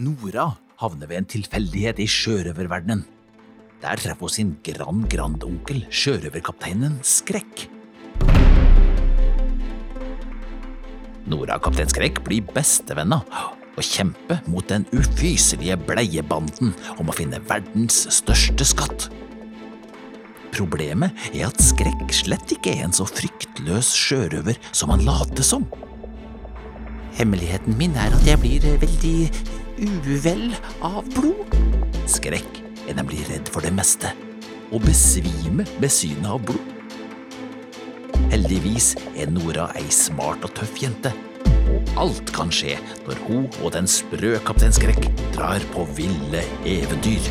Nora havner ved en tilfeldighet i sjørøververdenen. Der treffer hun sin grand-grandonkel, sjørøverkapteinen Skrekk. Nora og kaptein Skrekk blir bestevenner og kjemper mot den ufyselige bleiebanden om å finne verdens største skatt. Problemet er at Skrekk slett ikke er en så fryktløs sjørøver som han later som. Hemmeligheten min er at jeg blir veldig uvel av blod. Skrekk er nemlig redd for det meste, og besvime ved synet av blod. Heldigvis er Nora ei smart og tøff jente, og alt kan skje når hun og den sprø kaptein Skrekk drar på ville eventyr.